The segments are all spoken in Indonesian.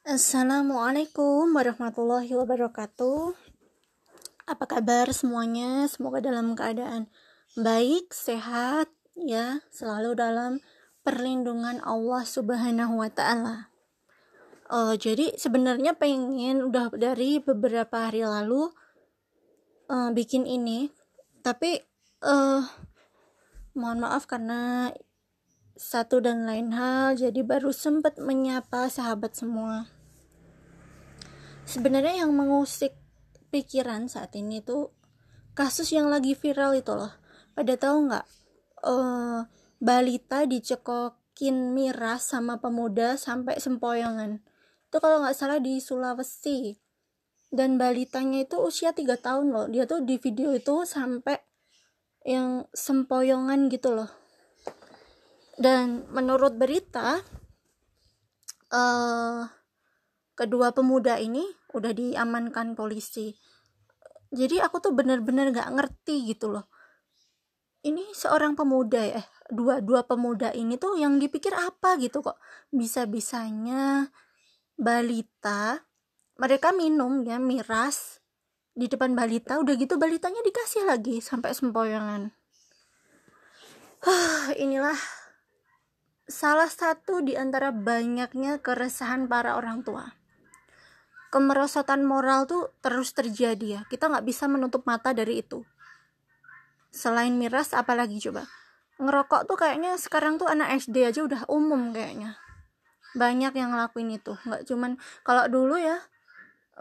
Assalamualaikum warahmatullahi wabarakatuh. Apa kabar semuanya? Semoga dalam keadaan baik, sehat, ya, selalu dalam perlindungan Allah Subhanahu wa taala. Uh, jadi sebenarnya pengen udah dari beberapa hari lalu uh, bikin ini, tapi uh, mohon maaf karena satu dan lain hal jadi baru sempat menyapa sahabat semua. Sebenarnya yang mengusik pikiran saat ini tuh kasus yang lagi viral itu loh. Pada tahu nggak? Uh, balita dicekokin miras sama pemuda sampai sempoyongan. Itu kalau nggak salah di Sulawesi. Dan balitanya itu usia 3 tahun loh. Dia tuh di video itu sampai yang sempoyongan gitu loh dan menurut berita uh, kedua pemuda ini udah diamankan polisi. Jadi aku tuh bener-bener gak ngerti gitu loh. Ini seorang pemuda ya? Eh, dua dua pemuda ini tuh yang dipikir apa gitu kok? Bisa bisanya balita mereka minum ya miras di depan balita udah gitu balitanya dikasih lagi sampai sempoyongan. Inilah salah satu di antara banyaknya keresahan para orang tua. Kemerosotan moral tuh terus terjadi ya. Kita nggak bisa menutup mata dari itu. Selain miras, apalagi coba? Ngerokok tuh kayaknya sekarang tuh anak SD aja udah umum kayaknya. Banyak yang ngelakuin itu. Nggak cuman kalau dulu ya,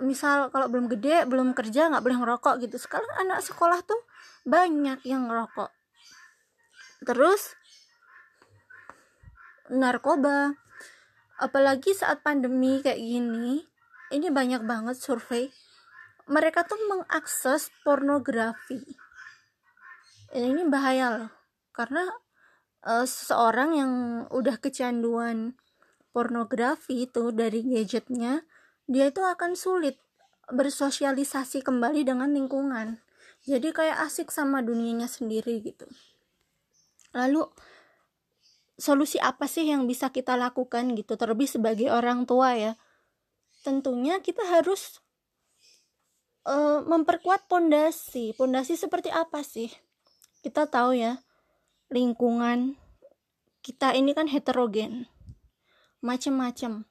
misal kalau belum gede, belum kerja nggak boleh ngerokok gitu. Sekarang anak sekolah tuh banyak yang ngerokok. Terus narkoba. Apalagi saat pandemi kayak gini ini banyak banget survei. Mereka tuh mengakses pornografi. Ini bahaya loh karena uh, seseorang yang udah kecanduan pornografi itu dari gadgetnya dia itu akan sulit bersosialisasi kembali dengan lingkungan. Jadi kayak asik sama dunianya sendiri gitu. Lalu solusi apa sih yang bisa kita lakukan gitu terlebih sebagai orang tua ya? Tentunya kita harus uh, memperkuat pondasi. Pondasi seperti apa sih? Kita tahu ya lingkungan kita ini kan heterogen macam-macam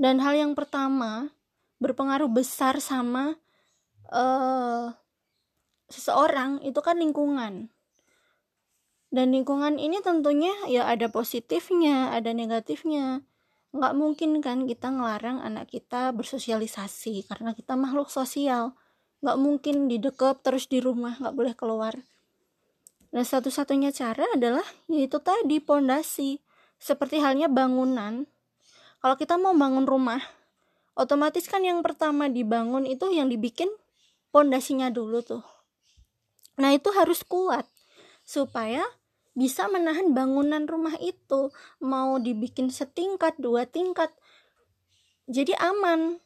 dan hal yang pertama berpengaruh besar sama uh, seseorang itu kan lingkungan dan lingkungan ini tentunya ya ada positifnya ada negatifnya. Nggak mungkin kan kita ngelarang anak kita bersosialisasi karena kita makhluk sosial. Nggak mungkin di didekap terus di rumah nggak boleh keluar. Nah satu-satunya cara adalah yaitu tadi pondasi. Seperti halnya bangunan. Kalau kita mau bangun rumah otomatis kan yang pertama dibangun itu yang dibikin pondasinya dulu tuh. Nah itu harus kuat supaya bisa menahan bangunan rumah itu. Mau dibikin setingkat dua tingkat jadi aman.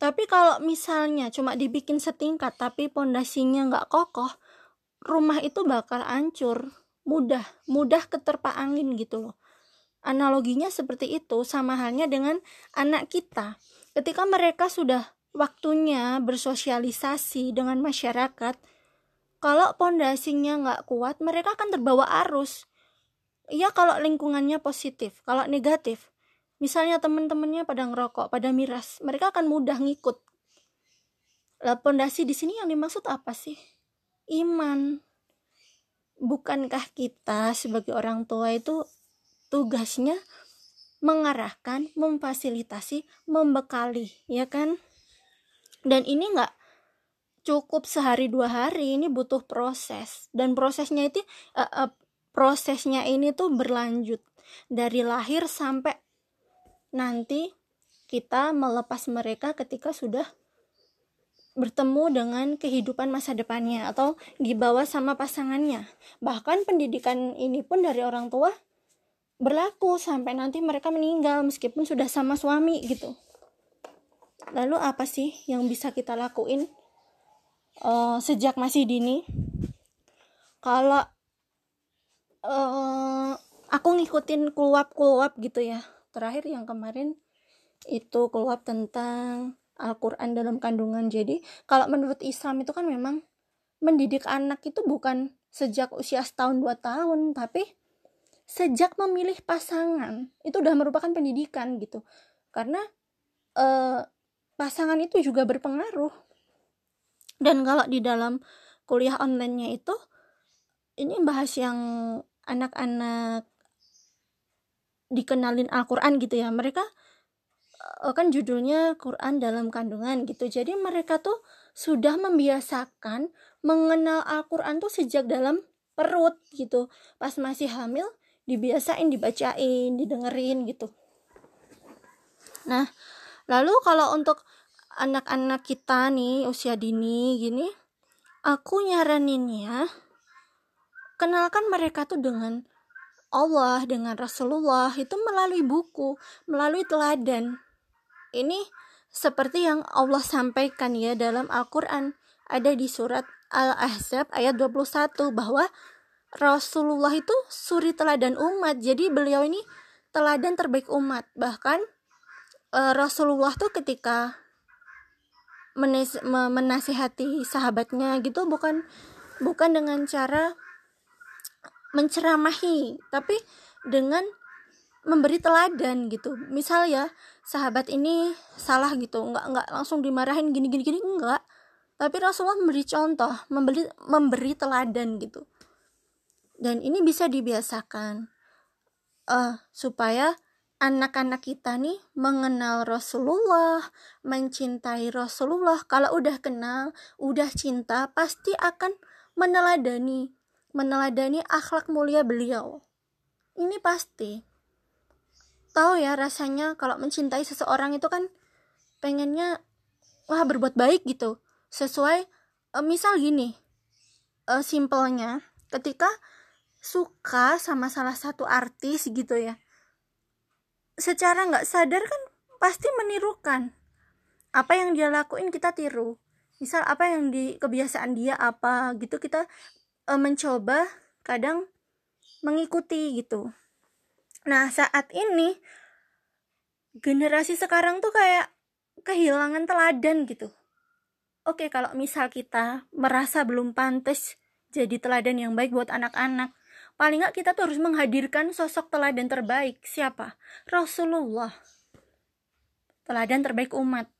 Tapi kalau misalnya cuma dibikin setingkat tapi pondasinya nggak kokoh rumah itu bakal hancur. Mudah mudah keterpa angin gitu loh. Analoginya seperti itu sama halnya dengan anak kita. Ketika mereka sudah waktunya bersosialisasi dengan masyarakat kalau pondasinya nggak kuat mereka akan terbawa arus. Ya kalau lingkungannya positif kalau negatif. Misalnya teman-temannya pada ngerokok pada miras mereka akan mudah ngikut. Lah pondasi di sini yang dimaksud apa sih? Iman. Bukankah kita sebagai orang tua itu tugasnya mengarahkan, memfasilitasi, membekali, ya kan? Dan ini nggak cukup sehari dua hari ini butuh proses dan prosesnya itu uh, uh, prosesnya ini tuh berlanjut dari lahir sampai nanti kita melepas mereka ketika sudah bertemu dengan kehidupan masa depannya atau dibawa sama pasangannya. Bahkan pendidikan ini pun dari orang tua berlaku sampai nanti mereka meninggal meskipun sudah sama suami gitu. Lalu apa sih yang bisa kita lakuin uh, sejak masih dini kalau uh, aku ngikutin kuluap gitu ya. Terakhir yang kemarin itu keluar tentang Al-Quran dalam kandungan. Jadi kalau menurut Islam itu kan memang mendidik anak itu bukan sejak usia setahun dua tahun tapi sejak memilih pasangan itu udah merupakan pendidikan gitu. Karena eh, pasangan itu juga berpengaruh dan kalau di dalam kuliah online-nya itu ini bahas yang anak-anak dikenalin Al-Quran gitu ya. Mereka uh, kan judulnya Quran dalam kandungan gitu. Jadi mereka tuh sudah membiasakan mengenal Al-Quran tuh sejak dalam perut gitu. Pas masih hamil dibiasain dibacain didengerin gitu. Nah lalu kalau untuk anak-anak kita nih usia dini gini aku nyaranin ya kenalkan mereka tuh dengan Allah dengan Rasulullah itu melalui buku melalui teladan. Ini seperti yang Allah sampaikan ya dalam Al-Quran. Ada di surat Al-Ahzab ayat 21 bahwa Rasulullah itu suri teladan umat. Jadi beliau ini teladan terbaik umat. Bahkan uh, Rasulullah tuh ketika menasihati sahabatnya gitu bukan bukan dengan cara menceramahi tapi dengan memberi teladan gitu. Misal ya sahabat ini salah gitu nggak nggak langsung dimarahin gini gini gini enggak tapi Rasulullah memberi contoh memberi memberi teladan gitu. Dan ini bisa dibiasakan uh, supaya anak-anak kita nih mengenal Rasulullah, mencintai Rasulullah. Kalau udah kenal, udah cinta, pasti akan meneladani, meneladani akhlak mulia beliau. Ini pasti tahu ya rasanya kalau mencintai seseorang itu kan pengennya wah berbuat baik gitu sesuai uh, misal gini uh, simpelnya ketika suka sama salah satu artis gitu ya secara nggak sadar kan pasti menirukan. Apa yang dia lakuin kita tiru. Misal apa yang di kebiasaan dia apa gitu kita uh, mencoba kadang mengikuti gitu. Nah, saat ini generasi sekarang tuh kayak kehilangan teladan gitu. Oke, kalau misal kita merasa belum pantas jadi teladan yang baik buat anak-anak, paling nggak kita tuh harus menghadirkan sosok teladan terbaik. Siapa? Rasulullah. Teladan terbaik umat.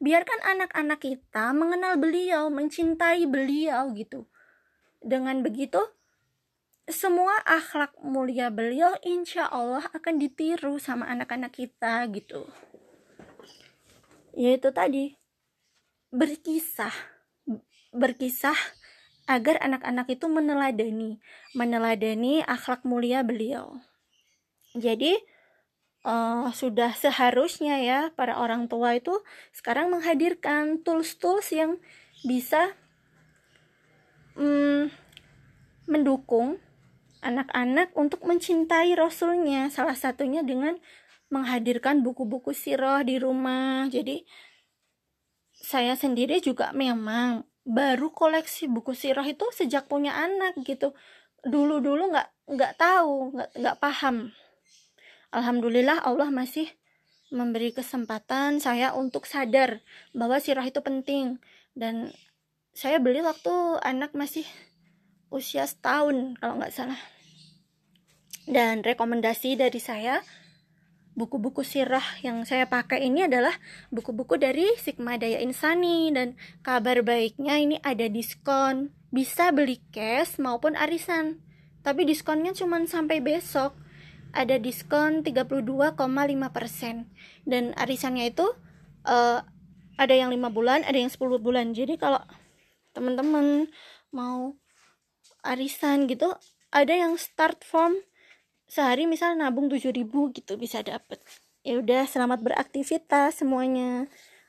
Biarkan anak-anak kita mengenal beliau, mencintai beliau gitu. Dengan begitu, semua akhlak mulia beliau insya Allah akan ditiru sama anak-anak kita gitu yaitu tadi berkisah berkisah agar anak-anak itu meneladani meneladani akhlak mulia beliau. Jadi uh, sudah seharusnya ya para orang tua itu sekarang menghadirkan tools-tools yang bisa um, mendukung anak-anak untuk mencintai Rasulnya. Salah satunya dengan menghadirkan buku-buku sirah di rumah. Jadi saya sendiri juga memang baru koleksi buku sirah itu sejak punya anak gitu. Dulu dulu nggak nggak tahu nggak nggak paham. Alhamdulillah Allah masih memberi kesempatan saya untuk sadar bahwa sirah itu penting. Dan saya beli waktu anak masih usia setahun kalau nggak salah. Dan rekomendasi dari saya buku-buku sirah yang saya pakai ini adalah buku-buku dari Sigma Daya Insani. Dan kabar baiknya ini ada diskon. Bisa beli cash maupun arisan. Tapi diskonnya cuma sampai besok. Ada diskon 32,5% dan arisannya itu uh, ada yang 5 bulan ada yang 10 bulan. Jadi kalau teman-teman mau arisan gitu ada yang start form sehari misal nabung 7000 gitu bisa dapet. Ya udah selamat beraktivitas semuanya.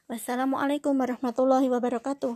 Wassalamualaikum warahmatullahi wabarakatuh